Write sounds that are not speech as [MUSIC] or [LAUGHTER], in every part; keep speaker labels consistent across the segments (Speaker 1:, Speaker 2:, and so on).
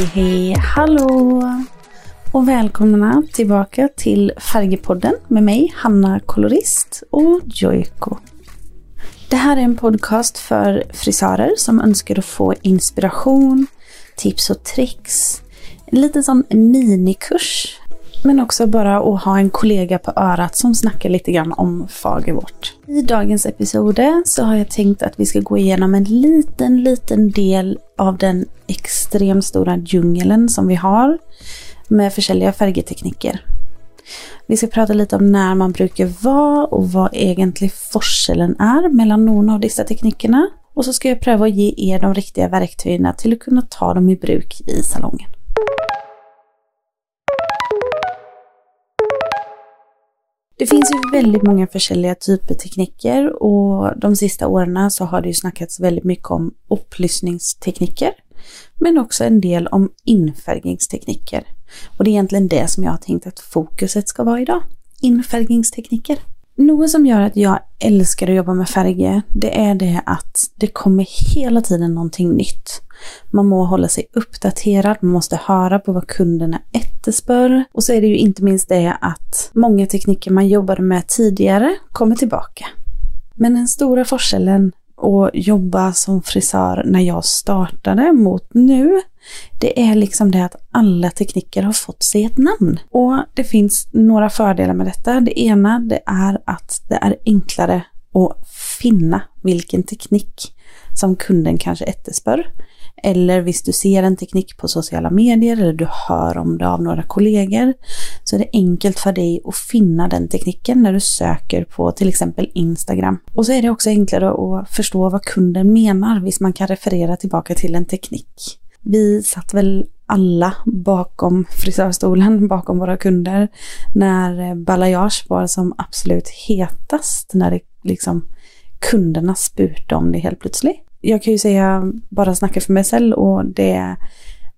Speaker 1: Hej hej hallå! Och välkomna tillbaka till Färgepodden med mig Hanna Kolorist och Joiko. Det här är en podcast för frisörer som önskar att få inspiration, tips och tricks. En liten sån minikurs. Men också bara att ha en kollega på örat som snackar lite grann om Fagervård. I dagens episode så har jag tänkt att vi ska gå igenom en liten, liten del av den extremt stora djungeln som vi har med försäljliga färgtekniker. Vi ska prata lite om när man brukar vara och vad egentlig forskellen är mellan någon av dessa teknikerna. Och så ska jag pröva att ge er de riktiga verktygen till att kunna ta dem i bruk i salongen. Finns ju väldigt många försäljliga typer tekniker och de sista åren så har det ju snackats väldigt mycket om upplysningstekniker. Men också en del om infärgningstekniker. Och det är egentligen det som jag har tänkt att fokuset ska vara idag. Infärgningstekniker. Något som gör att jag älskar att jobba med färger, det är det att det kommer hela tiden någonting nytt. Man må hålla sig uppdaterad, man måste höra på vad kunderna efterspör. Och så är det ju inte minst det att många tekniker man jobbade med tidigare kommer tillbaka. Men den stora forskellen och jobba som frisör när jag startade mot nu, det är liksom det att alla tekniker har fått sig ett namn. Och det finns några fördelar med detta. Det ena, det är att det är enklare och finna vilken teknik som kunden kanske efterspör. Eller visst du ser en teknik på sociala medier eller du hör om det av några kollegor så är det enkelt för dig att finna den tekniken när du söker på till exempel Instagram. Och så är det också enklare att förstå vad kunden menar visst man kan referera tillbaka till en teknik. Vi satt väl alla bakom frisörstolen, bakom våra kunder, när eh, balayage var som absolut hetast, när det liksom kunderna spurtade om det helt plötsligt. Jag kan ju säga, bara snacka för mig själv och det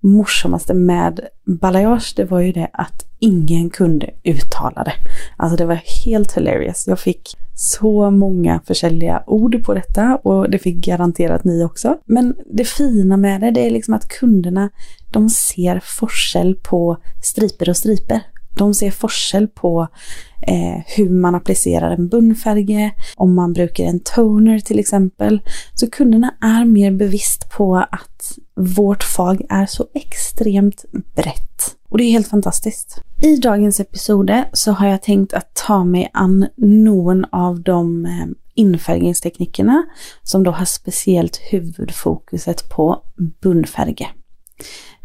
Speaker 1: morsammaste med balayage, det var ju det att ingen kunde uttala det. Alltså det var helt hilarious. Jag fick så många försäljliga ord på detta och det fick garanterat ni också. Men det fina med det, det är liksom att kunderna, de ser forskel på striper och striper. De ser forskel på eh, hur man applicerar en bunnfärge, om man brukar en toner till exempel. Så kunderna är mer bevisst på att vårt fag är så extremt brett. Och det är helt fantastiskt. I dagens episode så har jag tänkt att ta mig an någon av de eh, infärgningsteknikerna som då har speciellt huvudfokuset på bunnfärge.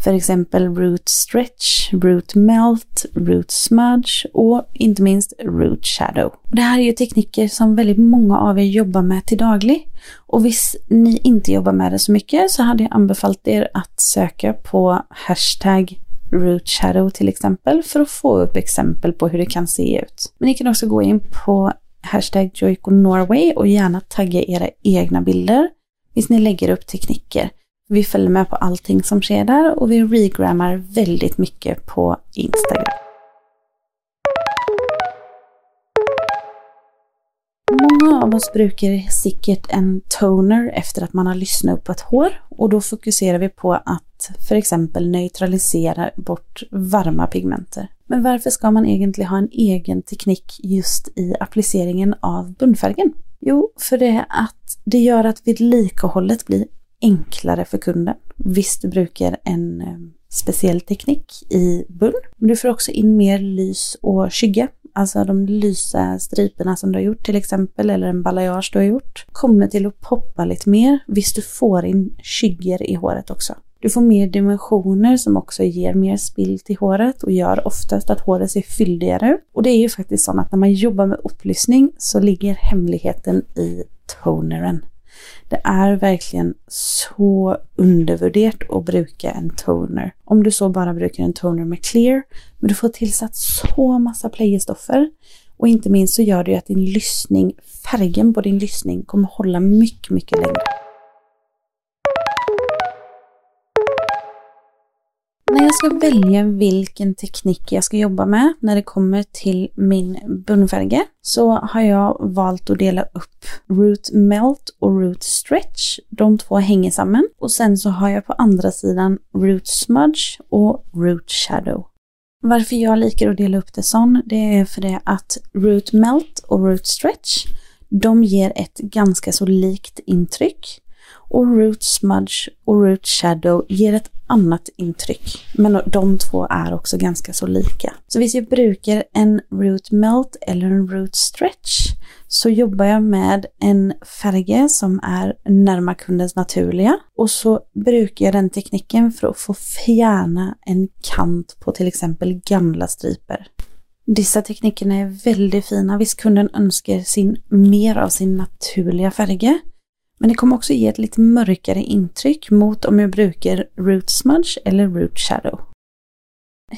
Speaker 1: För exempel Root Stretch, Root Melt, Root Smudge och inte minst Root Shadow. Det här är ju tekniker som väldigt många av er jobbar med till daglig. Och visst ni inte jobbar med det så mycket så hade jag anbefallt er att söka på hashtag Root Shadow till exempel för att få upp exempel på hur det kan se ut. Men ni kan också gå in på hashtag Joico Norway och gärna tagga era egna bilder Visst ni lägger upp tekniker. Vi följer med på allting som sker där och vi regrammar väldigt mycket på Instagram. Många av oss brukar säkert en toner efter att man har lyssnat upp ett hår och då fokuserar vi på att för exempel neutralisera bort varma pigmenter. Men varför ska man egentligen ha en egen teknik just i appliceringen av bundfärgen? Jo, för det är att det gör att vidlikehållet blir enklare för kunden. Visst, du brukar en eh, speciell teknik i bunn. Men du får också in mer lys och skygga. Alltså de lysa striperna som du har gjort till exempel, eller en balayage du har gjort, kommer till att poppa lite mer. Visst, du får in skyggor i håret också. Du får mer dimensioner som också ger mer spill till håret och gör oftast att håret ser fyldigare Och det är ju faktiskt så att när man jobbar med upplysning så ligger hemligheten i toneren. Det är verkligen så undervärderat att bruka en toner. Om du så bara brukar en toner med clear, men du får tillsatt så massa playerstoffer. Och inte minst så gör det ju att din lyssning, färgen på din lyssning kommer hålla mycket, mycket längre. Jag ska välja vilken teknik jag ska jobba med när det kommer till min bunnfärge så har jag valt att dela upp Root Melt och Root Stretch. De två hänger samman. Och sen så har jag på andra sidan Root Smudge och Root Shadow. Varför jag liker att dela upp det sån, det är för det att Root Melt och Root Stretch, de ger ett ganska så likt intryck. Och Root Smudge och Root Shadow ger ett annat intryck. Men de två är också ganska så lika. Så visst jag brukar en Root Melt eller en Root Stretch så jobbar jag med en färg som är närmare kundens naturliga och så brukar jag den tekniken för att få fjärna en kant på till exempel gamla striper. Dessa teknikerna är väldigt fina. Visst kunden önskar sin, mer av sin naturliga färge men det kommer också ge ett lite mörkare intryck mot om jag brukar Root Smudge eller Root Shadow.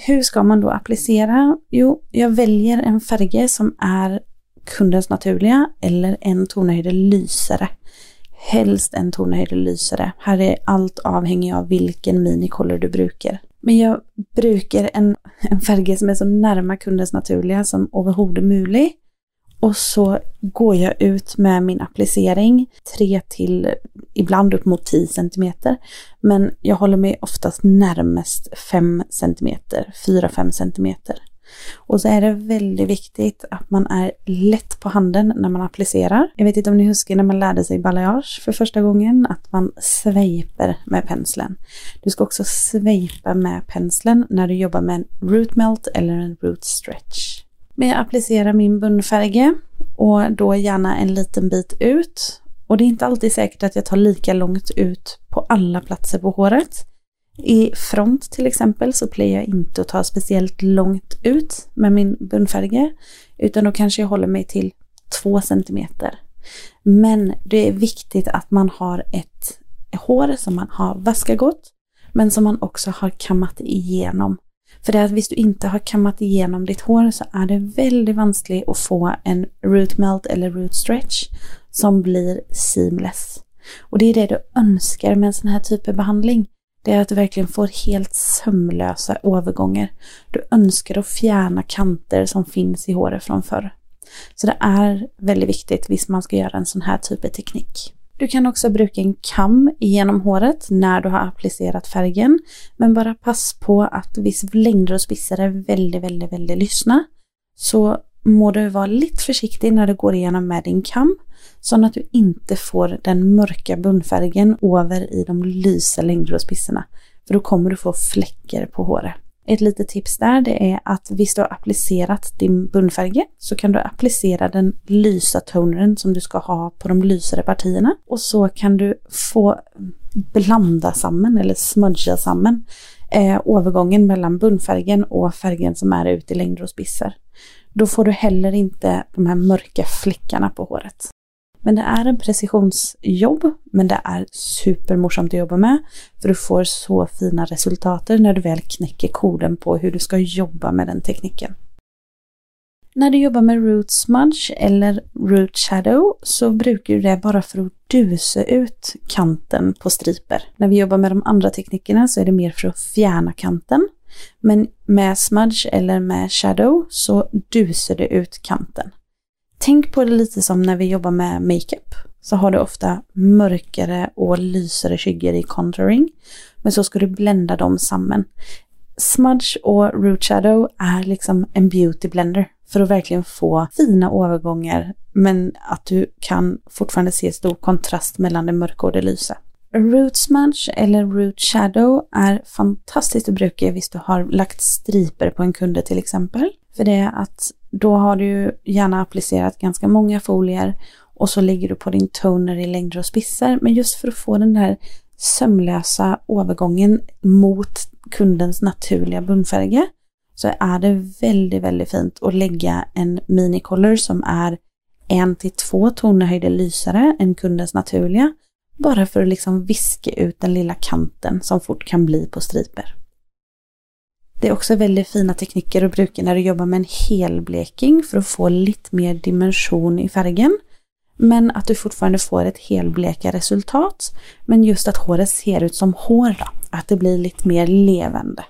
Speaker 1: Hur ska man då applicera? Jo, jag väljer en färg som är kundens naturliga eller en tonhöjd lysare. Helst en tonhöjd lysare. Här är allt avhängigt av vilken minicolor du brukar. Men jag brukar en, en färg som är så närma kundens naturliga som överhuvud möjligt. Och så går jag ut med min applicering 3 till ibland upp mot 10 cm. Men jag håller mig oftast närmast 5 cm, 4-5 cm. Och så är det väldigt viktigt att man är lätt på handen när man applicerar. Jag vet inte om ni huskar när man lärde sig balayage för första gången, att man svejper med penseln. Du ska också svejpa med penseln när du jobbar med en root melt eller en root stretch. Men jag applicerar min bunnfärg och då gärna en liten bit ut. Och det är inte alltid säkert att jag tar lika långt ut på alla platser på håret. I front till exempel så plejer jag inte att ta speciellt långt ut med min bunnfärg, utan då kanske jag håller mig till 2 cm. Men det är viktigt att man har ett hår som man har vaskat gott, men som man också har kammat igenom. För det är att visst du inte har kammat igenom ditt hår så är det väldigt vanskligt att få en root melt eller root stretch som blir seamless. Och det är det du önskar med en sån här typ av behandling. Det är att du verkligen får helt sömlösa övergångar. Du önskar att fjärna kanter som finns i håret från förr. Så det är väldigt viktigt visst man ska göra en sån här typ av teknik. Du kan också bruka en kam genom håret när du har applicerat färgen. Men bara pass på att viss längder och spissar är väldigt, väldigt, väldigt lyssna. Så må du vara lite försiktig när du går igenom med din kam. Så att du inte får den mörka bunnfärgen över i de lysa längder och spissarna. För då kommer du få fläckar på håret. Ett litet tips där det är att visst du har applicerat din bundfärge så kan du applicera den lysa toneren som du ska ha på de lysare partierna. Och så kan du få blanda samman eller smudga samman eh, övergången mellan bundfärgen och färgen som är ute i längder och spisser. Då får du heller inte de här mörka fläckarna på håret. Men det är en precisionsjobb, men det är supermorsamt att jobba med. För du får så fina resultat när du väl knäcker koden på hur du ska jobba med den tekniken. När du jobbar med root smudge eller root shadow så brukar du det bara för att dusa ut kanten på striper. När vi jobbar med de andra teknikerna så är det mer för att fjärna kanten. Men med smudge eller med shadow så dusar du ut kanten. Tänk på det lite som när vi jobbar med makeup. Så har du ofta mörkare och lysare skyggor i contouring. Men så ska du blända dem samman. Smudge och root shadow är liksom en beauty blender för att verkligen få fina övergångar men att du kan fortfarande se stor kontrast mellan det mörka och det lysa. Root smudge eller root shadow är fantastiskt att bruka om du har lagt striper på en kunde till exempel. För det är att då har du gärna applicerat ganska många folier och så lägger du på din toner i längder och spissar. Men just för att få den där sömlösa övergången mot kundens naturliga bunnfärger så är det väldigt, väldigt fint att lägga en minicolor som är en till två tonhöjder lysare än kundens naturliga. Bara för att liksom viska ut den lilla kanten som fort kan bli på striper. Det är också väldigt fina tekniker att bruka när du jobbar med en helbleking för att få lite mer dimension i färgen. Men att du fortfarande får ett helbleka resultat. Men just att håret ser ut som hår då. Att det blir lite mer levande.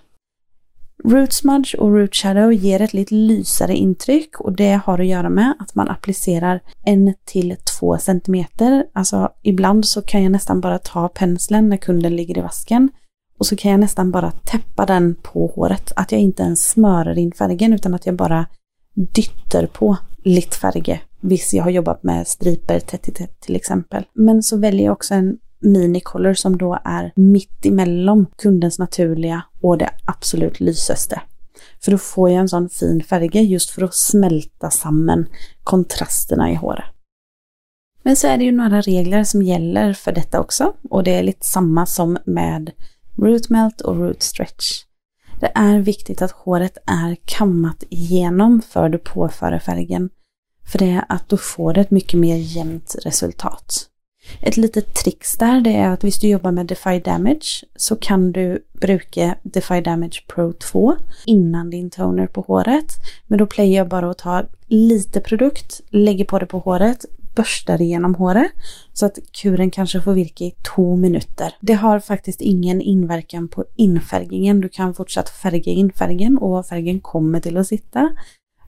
Speaker 1: Root Smudge och Root Shadow ger ett lite lysare intryck och det har att göra med att man applicerar en till två centimeter. Alltså ibland så kan jag nästan bara ta penseln när kunden ligger i vasken och så kan jag nästan bara täppa den på håret. Att jag inte ens smörar in färgen utan att jag bara dytter på lite färg. Visst, jag har jobbat med striper tätt i tätt till exempel. Men så väljer jag också en mini-color som då är mitt emellan kundens naturliga och det absolut lysaste. För då får jag en sån fin färg just för att smälta samman kontrasterna i håret. Men så är det ju några regler som gäller för detta också och det är lite samma som med root melt och root stretch. Det är viktigt att håret är kammat igenom för du påför färgen. För det är att du får ett mycket mer jämnt resultat. Ett litet trix där det är att om du jobbar med Defy Damage så kan du bruka Defy Damage Pro 2 innan din toner på håret. Men då playar jag bara att ta lite produkt, lägger på det på håret, borstar igenom håret så att kuren kanske får virka i två minuter. Det har faktiskt ingen inverkan på infärgningen. Du kan fortsatt färga in färgen och färgen kommer till att sitta.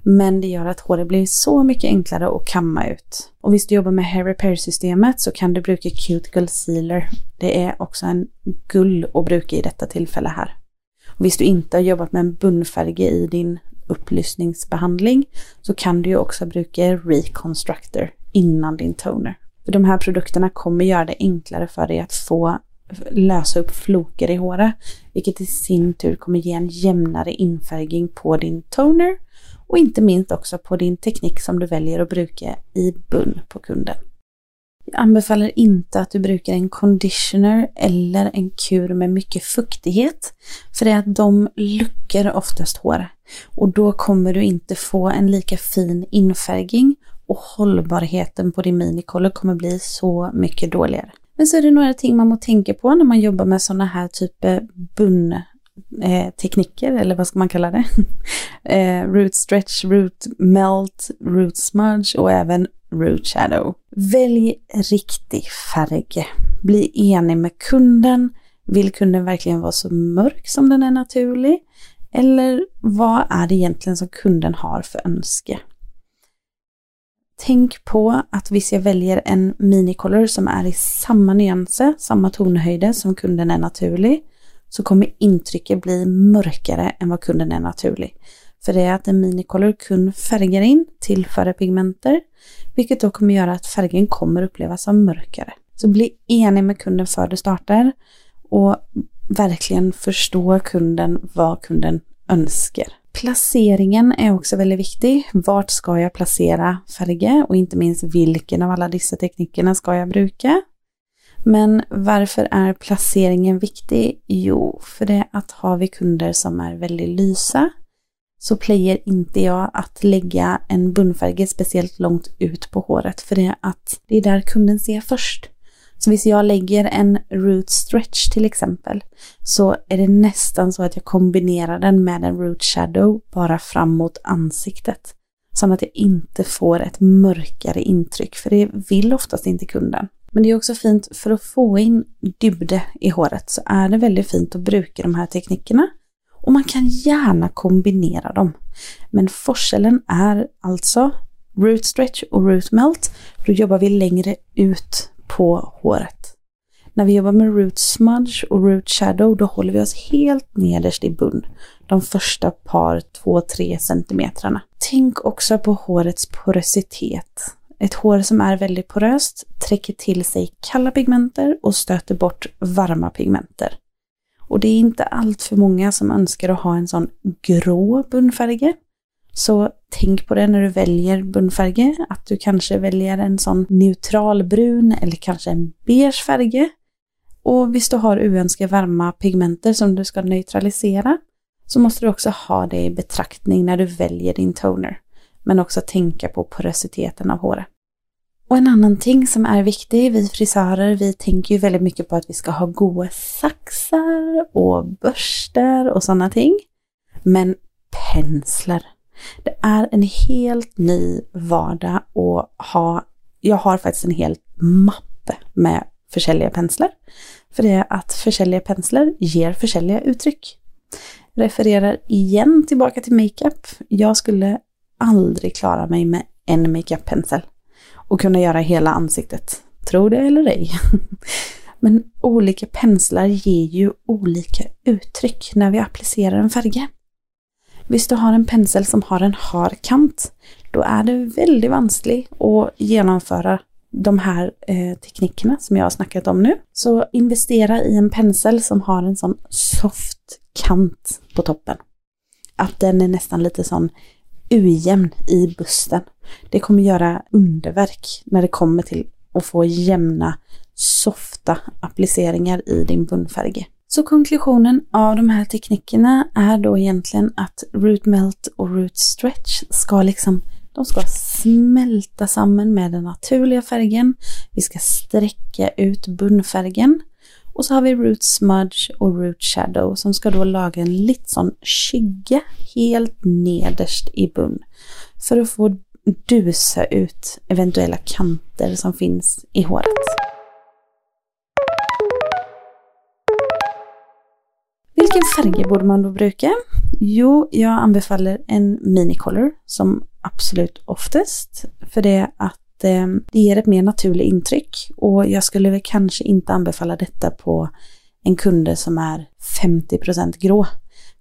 Speaker 1: Men det gör att håret blir så mycket enklare att kamma ut. Och visst du jobbar med hair repair-systemet så kan du bruka Cuticle Sealer. Det är också en gull att bruka i detta tillfälle här. Och visst du inte har jobbat med en bunnfärg i din upplysningsbehandling så kan du ju också bruka Reconstructor innan din toner. För de här produkterna kommer göra det enklare för dig att få lösa upp floker i håret, vilket i sin tur kommer ge en jämnare infärgning på din toner och inte minst också på din teknik som du väljer att bruka i bunn på kunden. Jag anbefaller inte att du brukar en conditioner eller en kur med mycket fuktighet, för det är att de luckar oftast håret och då kommer du inte få en lika fin infärgning och hållbarheten på din minicolor kommer bli så mycket dåligare. Men så är det några ting man måste tänka på när man jobbar med sådana här eh, typer bunn eh, tekniker, eller vad ska man kalla det? [LAUGHS] eh, root stretch, root melt, root smudge och även root shadow. Välj riktig färg. Bli enig med kunden. Vill kunden verkligen vara så mörk som den är naturlig? Eller vad är det egentligen som kunden har för önske? Tänk på att hvis jag väljer en minicolor som är i samma nyanser, samma tonhöjder som kunden är naturlig, så kommer intrycket bli mörkare än vad kunden är naturlig. För det är att en minicolor kun färgar in, tillför pigmenter, vilket då kommer göra att färgen kommer upplevas som mörkare. Så bli enig med kunden före du startar och verkligen förstå kunden vad kunden önskar. Placeringen är också väldigt viktig. Vart ska jag placera färger och inte minst vilken av alla dessa teknikerna ska jag bruka? Men varför är placeringen viktig? Jo, för det är att har vi kunder som är väldigt lysa så plejer inte jag att lägga en bunnfärg speciellt långt ut på håret för det är att det är där kunden ser först. Så visst jag lägger en root stretch till exempel så är det nästan så att jag kombinerar den med en root shadow bara framåt ansiktet. Så att jag inte får ett mörkare intryck för det vill oftast inte kunden. Men det är också fint för att få in dybde i håret så är det väldigt fint att bruka de här teknikerna. Och man kan gärna kombinera dem. Men forskellen är alltså root stretch och root melt. Då jobbar vi längre ut på håret. När vi jobbar med root smudge och root shadow då håller vi oss helt nederst i bunn. De första par 2-3 centimetrarna. Tänk också på hårets porositet. Ett hår som är väldigt poröst träcker till sig kalla pigmenter och stöter bort varma pigmenter. Och det är inte allt för många som önskar att ha en sån grå bundfärge. Så tänk på det när du väljer bunnfärge, att du kanske väljer en sån neutral brun eller kanske en beige färge. Och visst du har oönskade varma pigmenter som du ska neutralisera så måste du också ha det i betraktning när du väljer din toner. Men också tänka på porositeten av håret. Och en annan ting som är viktig, vi frisörer, vi tänker ju väldigt mycket på att vi ska ha goda saxar och börster och sådana ting. Men penslar. Det är en helt ny vardag och ha, jag har faktiskt en hel mappe med försäljarpenslar. För det är att försäljarpenslar ger försäljliga uttryck. Refererar igen tillbaka till makeup. Jag skulle aldrig klara mig med en makeup-pensel och kunna göra hela ansiktet. Tro det eller ej. [LAUGHS] Men olika penslar ger ju olika uttryck när vi applicerar en färg. Visst du har en pensel som har en hard kant, då är det väldigt vanskligt att genomföra de här eh, teknikerna som jag har snackat om nu. Så investera i en pensel som har en sån soft kant på toppen. Att den är nästan lite sån ujämn i busten. Det kommer göra underverk när det kommer till att få jämna, softa appliceringar i din munfärg. Så konklusionen av de här teknikerna är då egentligen att root melt och root stretch ska liksom de ska smälta samman med den naturliga färgen. Vi ska sträcka ut bunnfärgen. Och så har vi root smudge och root shadow som ska då laga en lite sån skygga helt nederst i bunn. För att få dusa ut eventuella kanter som finns i håret. Vilken färg borde man då bruka? Jo, jag anbefaller en minicolor som absolut oftast. För det att eh, det ger ett mer naturligt intryck och jag skulle väl kanske inte anbefalla detta på en kunde som är 50% grå.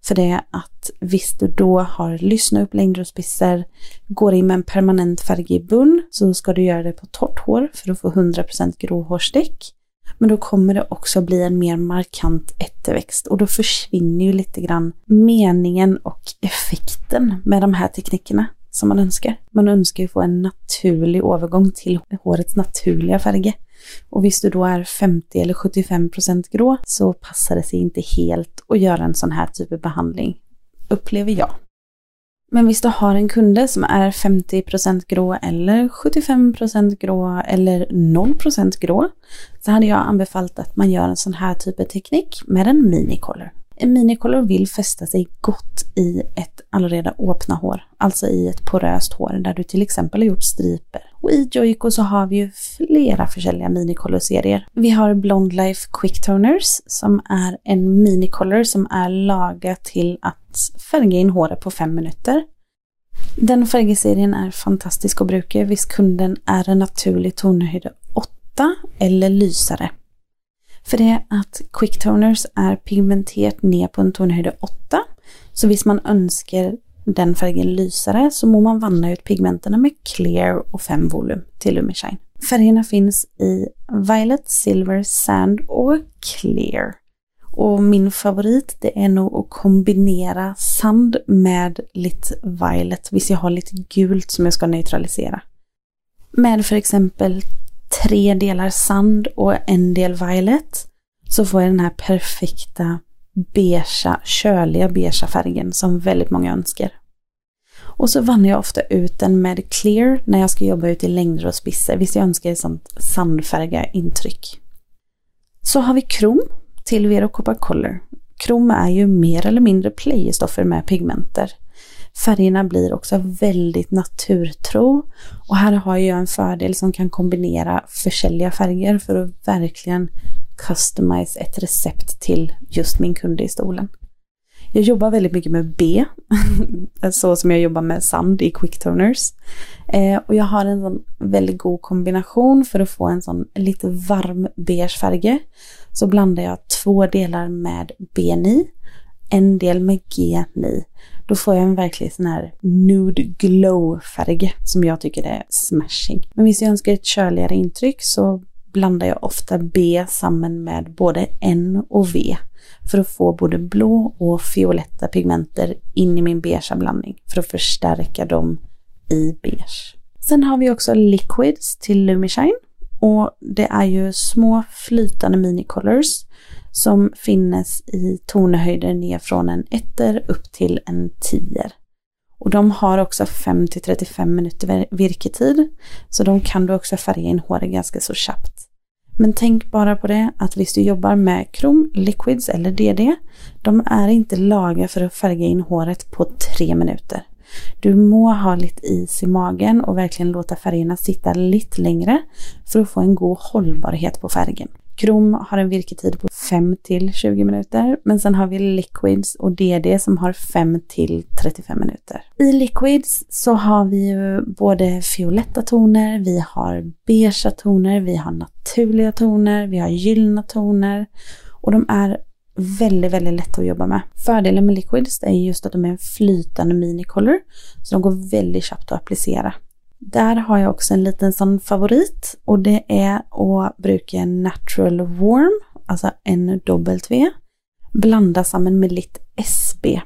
Speaker 1: För det att visst du då har lyssnat upp längder och spisser, går in med en permanent färg i bunn så ska du göra det på torrt hår för att få 100% gråhårsdäck. Men då kommer det också bli en mer markant ätterväxt och då försvinner ju lite grann meningen och effekten med de här teknikerna som man önskar. Man önskar ju få en naturlig övergång till hårets naturliga färger. Och visst du då är 50 eller 75 procent grå så passar det sig inte helt att göra en sån här typ av behandling, upplever jag. Men visst du har en kunde som är 50% grå eller 75% grå eller 0% grå så hade jag anbefallt att man gör en sån här typ av teknik med en minicolor. En minicolor vill fästa sig gott i ett allereda öppna hår, alltså i ett poröst hår där du till exempel har gjort striper. Och i Joico så har vi ju flera försäljliga minicolor-serier. Vi har Blonde-Life Quick Toners som är en minicolor som är lagad till att färga in håret på fem minuter. Den färgserien är fantastisk att bruka visst kunden är en naturlig tonhöjd 8 eller lysare. För det är att quicktoners är pigmenterat ner på en tonhöjd 8. Så visst man önskar den färgen lysare så må man vanna ut pigmenterna med clear och 5 volym till Lumishine. Färgerna finns i Violet, Silver, Sand och Clear. Och min favorit det är nog att kombinera sand med lite violet, visst jag har lite gult som jag ska neutralisera. Med för exempel tre delar sand och en del violet så får jag den här perfekta beigea, köliga beigea färgen som väldigt många önskar. Och så vann jag ofta ut den med clear när jag ska jobba ut i längder och spisser, visst jag önskar ett sånt sandfärga intryck. Så har vi krom till Vero Copper Color. Krom är ju mer eller mindre playerstoffer med pigmenter. Färgerna blir också väldigt naturtro och här har jag en fördel som kan kombinera försäljliga färger för att verkligen customize ett recept till just min kund i stolen. Jag jobbar väldigt mycket med B, [LAUGHS] så som jag jobbar med sand i Quicktoners. Eh, och jag har en sån väldigt god kombination för att få en sån lite varm beige färg. Så blandar jag två delar med BNI, en del med GNI. Då får jag en verklig sån här nude glow färg som jag tycker är smashing. Men visst jag önskar ett körligare intryck så blandar jag ofta B samman med både N och V för att få både blå och violetta pigmenter in i min beigea blandning för att förstärka dem i beige. Sen har vi också liquids till Lumishine och det är ju små flytande minicolors som finns i tonhöjder ner från en etter upp till en tier. Och de har också 5 till 35 minuter virketid, så de kan du också färga in håret ganska så snabbt. Men tänk bara på det att visst du jobbar med krom, liquids eller DD, de är inte laga för att färga in håret på tre minuter. Du må ha lite is i magen och verkligen låta färgerna sitta lite längre för att få en god hållbarhet på färgen. Krom har en virketid på 5 till 20 minuter, men sen har vi Liquids och DD som har 5 till 35 minuter. I Liquids så har vi ju både fioletta toner, vi har beigea toner, vi har naturliga toner, vi har gyllene toner och de är väldigt, väldigt lätta att jobba med. Fördelen med Liquids är just att de är en flytande minicolor, så de går väldigt snabbt att applicera. Där har jag också en liten sån favorit och det är att bruka Natural Warm, alltså NW, blanda samman med lite SB.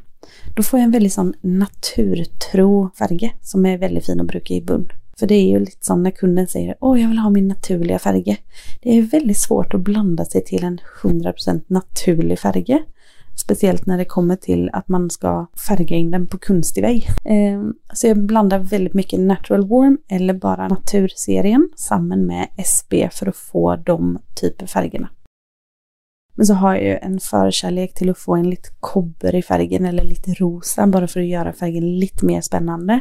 Speaker 1: Då får jag en väldigt sån naturtro färg som är väldigt fin att bruka i bund. För det är ju lite som när kunden säger åh jag vill ha min naturliga färg. Det är väldigt svårt att blanda sig till en 100% naturlig färg. Speciellt när det kommer till att man ska färga in den på kunstig väg. Ehm, så jag blandar väldigt mycket Natural Warm eller bara Naturserien samman med SB för att få de typer färgerna. Men så har jag ju en förkärlek till att få en lite kobber i färgen eller lite rosa bara för att göra färgen lite mer spännande.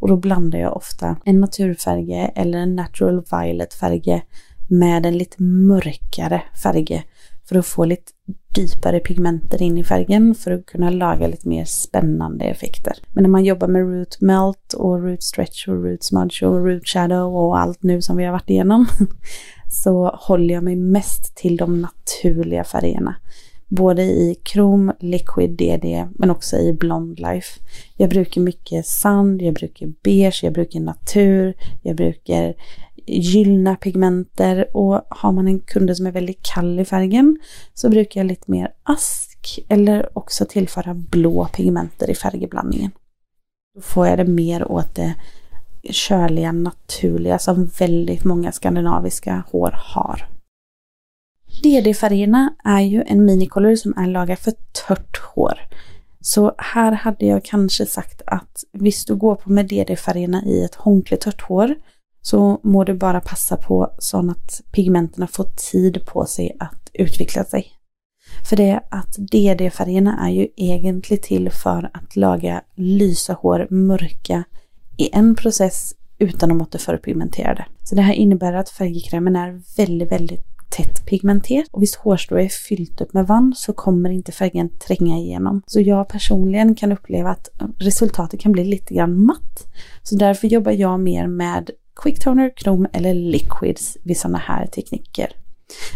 Speaker 1: Och då blandar jag ofta en naturfärge eller en natural violet färge med en lite mörkare färge. för att få lite djupare pigmenter in i färgen för att kunna laga lite mer spännande effekter. Men när man jobbar med root melt och root stretch och root smudge och root shadow och allt nu som vi har varit igenom [LAUGHS] så håller jag mig mest till de naturliga färgerna. Både i krom, liquid, DD men också i blond life. Jag brukar mycket sand, jag brukar beige, jag brukar natur, jag brukar gyllna pigmenter och har man en kunde som är väldigt kall i färgen så brukar jag lite mer ask eller också tillföra blå pigmenter i färgblandningen. Då får jag det mer åt det körliga, naturliga som väldigt många skandinaviska hår har. DD-färgerna är ju en minicolor som är lagad för tört hår. Så här hade jag kanske sagt att visst du går på med DD-färgerna i ett hånkligt tört hår så må du bara passa på så att pigmenterna får tid på sig att utveckla sig. För det att DD-färgerna är ju egentligen till för att laga lysa hår mörka i en process utan att återförpigmentera det. Så det här innebär att färgkrämen är väldigt, väldigt tätt pigmenterat och visst hårstrå är fyllt upp med vann så kommer inte färgen tränga igenom. Så jag personligen kan uppleva att resultatet kan bli lite grann matt. Så därför jobbar jag mer med Quicktoner, krom eller liquids vid sådana här tekniker.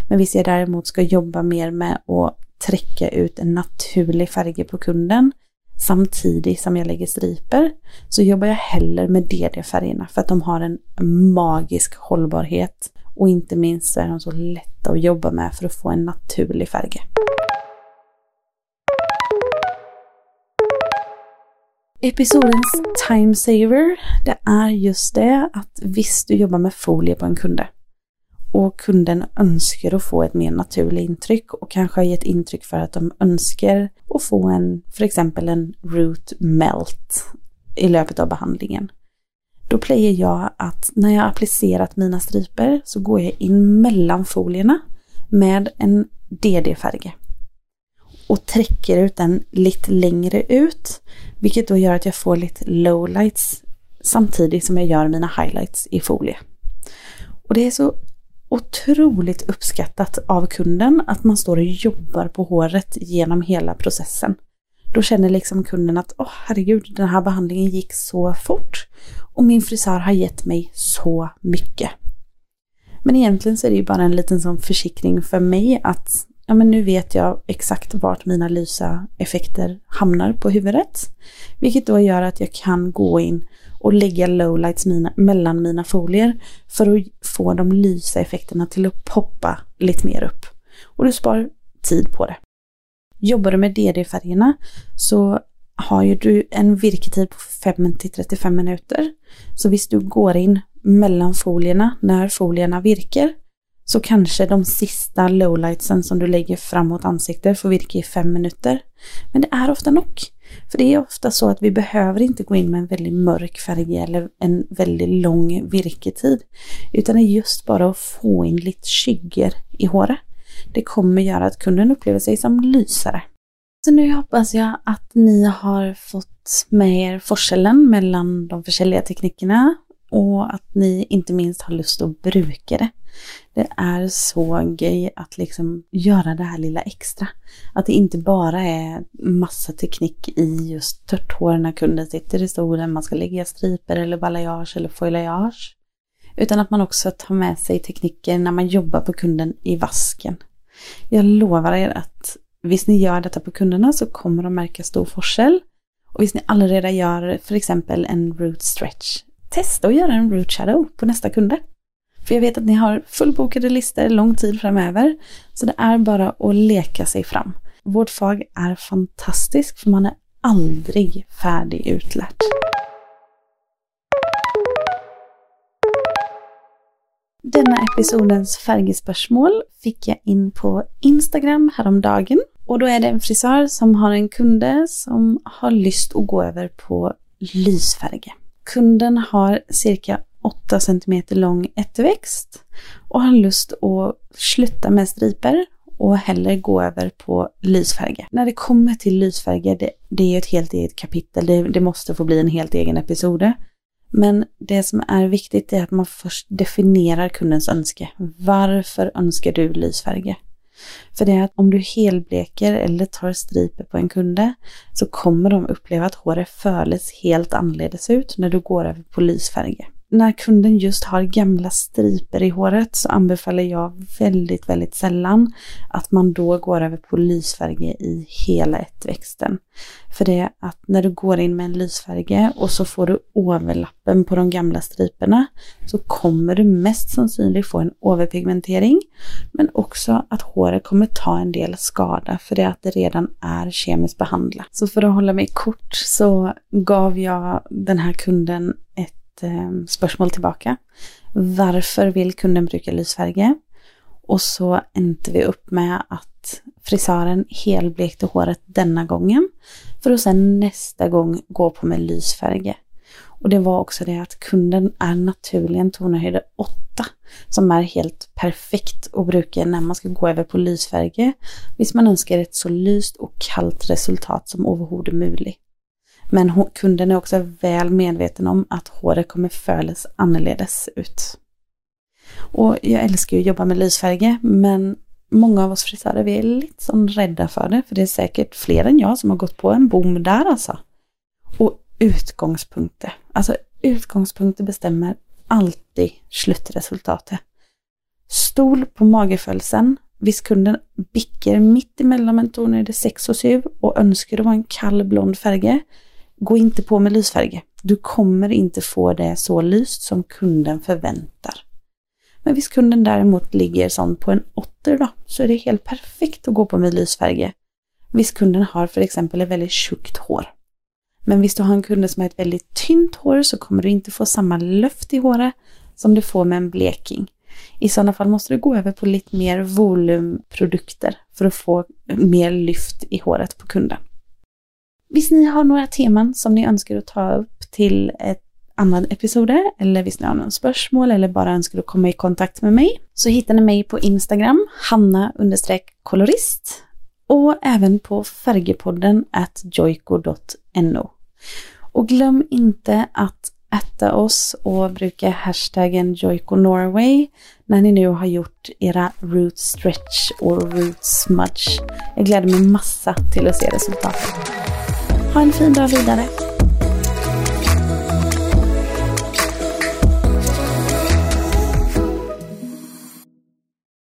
Speaker 1: Men vi jag däremot ska jobba mer med att träcka ut en naturlig färg på kunden samtidigt som jag lägger striper så jobbar jag hellre med DD-färgerna för att de har en magisk hållbarhet och inte minst så är de så lätta att jobba med för att få en naturlig färg. Episodens time saver, det är just det att visst du jobbar med folie på en kunde och kunden önskar att få ett mer naturligt intryck och kanske har gett intryck för att de önskar att få en, för exempel en root melt i löpet av behandlingen. Då playar jag att när jag applicerat mina striper så går jag in mellan folierna med en DD-färg och träcker ut den lite längre ut vilket då gör att jag får lite lowlights samtidigt som jag gör mina highlights i folie. Och det är så otroligt uppskattat av kunden att man står och jobbar på håret genom hela processen. Då känner liksom kunden att åh oh, herregud, den här behandlingen gick så fort och min frisör har gett mig så mycket. Men egentligen så är det ju bara en liten sån försikring för mig att ja men nu vet jag exakt vart mina lysa effekter hamnar på huvudet. Vilket då gör att jag kan gå in och lägga lowlights mina, mellan mina folier för att få de lysa effekterna till att poppa lite mer upp. Och du sparar tid på det. Jobbar du med DD-färgerna så har ju du en virketid på 5 35 minuter. Så visst du går in mellan folierna när folierna virkar så kanske de sista lowlightsen som du lägger framåt ansiktet får virka i fem minuter. Men det är ofta nog. För det är ofta så att vi behöver inte gå in med en väldigt mörk färg eller en väldigt lång virketid. Utan det är just bara att få in lite skygger i håret. Det kommer göra att kunden upplever sig som lysare. Så nu hoppas jag att ni har fått med er forskellen mellan de försäljliga teknikerna och att ni inte minst har lust att bruka det. Det är så gay att liksom göra det här lilla extra. Att det inte bara är massa teknik i just tört hår när kunden sitter i stolen, man ska lägga striper eller balayage eller foilage. Utan att man också tar med sig tekniker när man jobbar på kunden i vasken. Jag lovar er att Visst ni gör detta på kunderna så kommer de märka stor forskel. Och visst ni allerede gör för exempel en root stretch, testa att göra en root shadow på nästa kunde. För jag vet att ni har fullbokade listor lång tid framöver. Så det är bara att leka sig fram. Vårt fag är fantastiskt för man är aldrig färdig utlärt. Denna episodens färgspörsmål fick jag in på Instagram häromdagen. Och då är det en frisör som har en kunde som har lust att gå över på lysfärger. Kunden har cirka 8 cm lång ätterväxt och har lust att sluta med striper och hellre gå över på lysfärger. När det kommer till lysfärger, det, det är ett helt eget kapitel, det, det måste få bli en helt egen episode. Men det som är viktigt är att man först definierar kundens önske. Varför önskar du lysfärger? För det är att om du helbleker eller tar striper på en kunde så kommer de uppleva att håret föles helt anledes ut när du går över på lysfärger när kunden just har gamla striper i håret så anbefaller jag väldigt, väldigt sällan att man då går över på lysfärger i hela ättväxten. För det är att när du går in med en lysfärge och så får du överlappen på de gamla striperna så kommer du mest sannolikt få en överpigmentering men också att håret kommer ta en del skada för det är att det redan är kemiskt behandlat. Så för att hålla mig kort så gav jag den här kunden ett eh, spörsmål tillbaka. Varför vill kunden bruka lysfärger? Och så ändte vi upp med att frisören helblekte håret denna gången för att sen nästa gång gå på med lysfärger. Och det var också det att kunden är naturligen tonhöjde 8 som är helt perfekt att bruka när man ska gå över på lysfärger. Visst man önskar ett så lyst och kallt resultat som överhuvudtaget möjligt. Men kunden är också väl medveten om att håret kommer följas annorledes ut. Och jag älskar ju att jobba med lysfärger, men många av oss frisörer vi är lite sån rädda för det, för det är säkert fler än jag som har gått på en bom där alltså. Och utgångspunkter, alltså utgångspunkter bestämmer alltid slutresultatet. Stol på mageföljelsen, Visst kunden bicker mitt emellan en det 6 och 7 och önskar det var en kall blond färg Gå inte på med lysfärger. Du kommer inte få det så lyst som kunden förväntar. Men visst kunden däremot ligger sån på en åtter då, så är det helt perfekt att gå på med lysfärger. Visst kunden har för exempel ett väldigt tjockt hår. Men visst du har en kund som har ett väldigt tynt hår så kommer du inte få samma luft i håret som du får med en bleking. I sådana fall måste du gå över på lite mer volumprodukter för att få mer lyft i håret på kunden. Visst ni har några teman som ni önskar att ta upp till ett annan episode eller visst ni har någon spörsmål eller bara önskar att komma i kontakt med mig så hittar ni mig på Instagram, hanna kolorist och även på färgepodden at joiko.no. Och glöm inte att äta oss och bruka hashtaggen JoikoNorway när ni nu har gjort era root stretch och root smudge. Jag gläder mig massa till att se resultatet. Ha en fin dag vidare.